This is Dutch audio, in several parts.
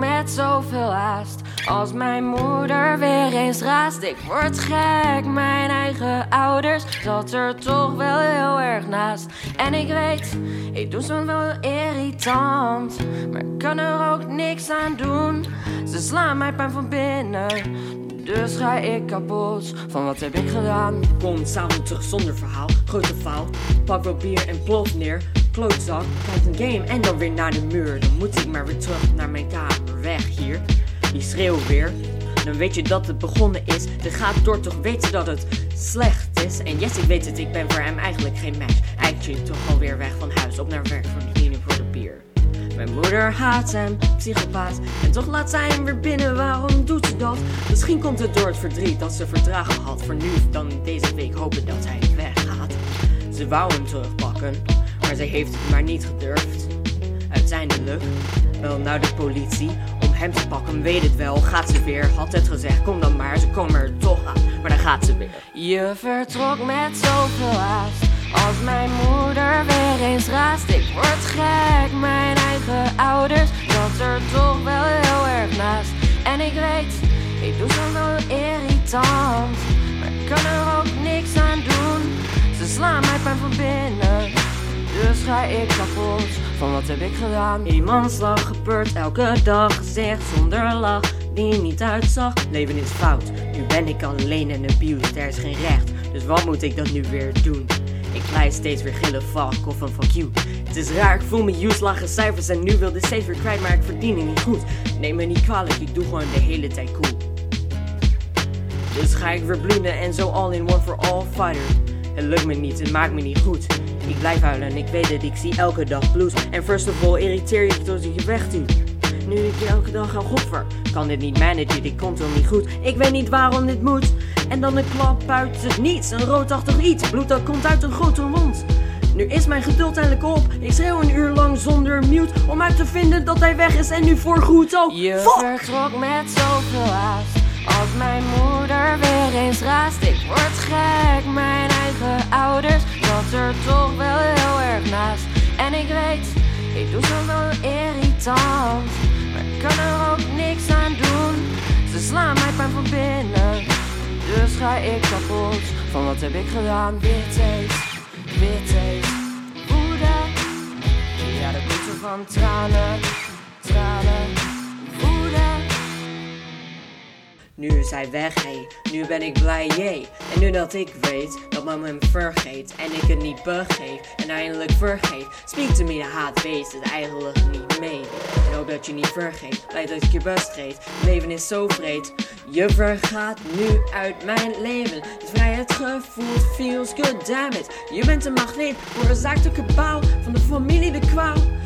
met zoveel haast. Als mijn moeder weer eens raast, ik word gek. Mijn eigen ouders zat er toch wel heel erg naast. En ik weet, ik doe soms wel irritant. Maar ik kan er ook niks aan doen. Ze slaan mij pijn van binnen. Dus ga ik kapot van wat heb ik gedaan? Kom s'avonds terug zonder verhaal, grote faal. Pak wel bier en plof neer. Klootzak, kijkt een game en dan weer naar de muur. Dan moet ik maar weer terug naar mijn kamer, weg hier. Die schreeuw weer. Dan weet je dat het begonnen is. De gaat door toch weten dat het slecht is. En yes, ik weet het, ik ben voor hem eigenlijk geen match. Eigenlijk toch alweer weg van huis, op naar werk, verdienen voor de bier. Mijn moeder haat hem, psychopaat. En toch laat zij hem weer binnen, waarom doet ze dat? Misschien komt het door het verdriet dat ze verdragen had. Voor nu dan deze week hopen dat hij weggaat. Ze wou hem terugpakken, maar ze heeft het maar niet gedurfd. Uiteindelijk, wel naar de politie, om hem te pakken, weet het wel. Gaat ze weer, had het gezegd, kom dan maar, ze komen er toch aan. Maar dan gaat ze weer. Je vertrok met zoveel haast. Als mijn moeder weer eens raast, ik word gek. Mijn eigen ouders, dat er toch wel heel erg naast. En ik weet, ik doe soms wel irritant. Maar ik kan er ook niks aan doen. Ze slaan mij pijn van binnen. Dus ga ik kapot van wat heb ik gedaan? Iemands lach gebeurt elke dag, gezicht zonder lach, die niet uitzag. Leven is fout, nu ben ik alleen en abused, er is geen recht. Dus wat moet ik dan nu weer doen? Ik blijf steeds weer gillen, fuck of een fuck you. Het is raar, ik voel me use, lage cijfers en nu wil de steeds weer kwijt, maar ik verdien het niet goed. Neem me niet kwalijk, ik doe gewoon de hele tijd cool. Dus ga ik weer bloeden en zo all in one for all fighter. Het lukt me niet, het maakt me niet goed. Ik blijf huilen en ik weet dat ik zie elke dag blues. En first of all irriteer je tot ik je wegduw. Nu ik je elke dag ga goffer, kan dit niet managen, dit komt wel niet goed. Ik weet niet waarom dit moet. En dan een klap uit het niets, een roodachtig iets. Bloed dat komt uit een grote mond. Nu is mijn geduld eindelijk op. Ik schreeuw een uur lang zonder mute om uit te vinden dat hij weg is en nu voorgoed ook. Je Fuck! vertrok met zoveel haast. Als mijn moeder weer eens raast, ik word gek. Mijn eigen ouders, dat er toch wel heel erg naast. En ik weet, ik doe soms wel irritant. Maar ik kan er ook niks aan doen. Ze slaan mij pijn van binnen. Dus ga ik kapot van wat heb ik gedaan? Witheid, witheid, woede. Ja, dat komt van tranen, Nu is hij weg, hé. Nu ben ik blij, jee. En nu dat ik weet dat mama hem vergeet en ik het niet begeef en eindelijk vergeet, speak to me de haat, wees het eigenlijk niet mee. Ik hoop dat je niet vergeet, blij dat ik je best geef. Leven is zo vreed, je vergaat nu uit mijn leven. Het vrijheidsgevoel feels good, damn it. Je bent een magneet voor een de kabaal van de familie de kwaal.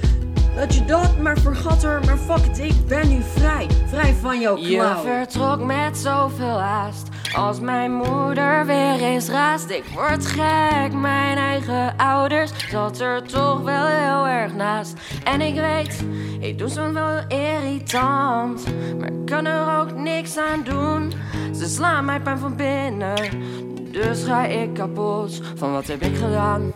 Dat je dat maar vergat er, maar fuck it, ik ben nu vrij. Vrij van jouw Je klauw. vertrok met zoveel haast. Als mijn moeder weer eens raast, ik word gek. Mijn eigen ouders zat er toch wel heel erg naast. En ik weet, ik doe soms wel irritant. Maar ik kan er ook niks aan doen. Ze slaan mij pijn van binnen. Dus ga ik kapot van wat heb ik gedaan?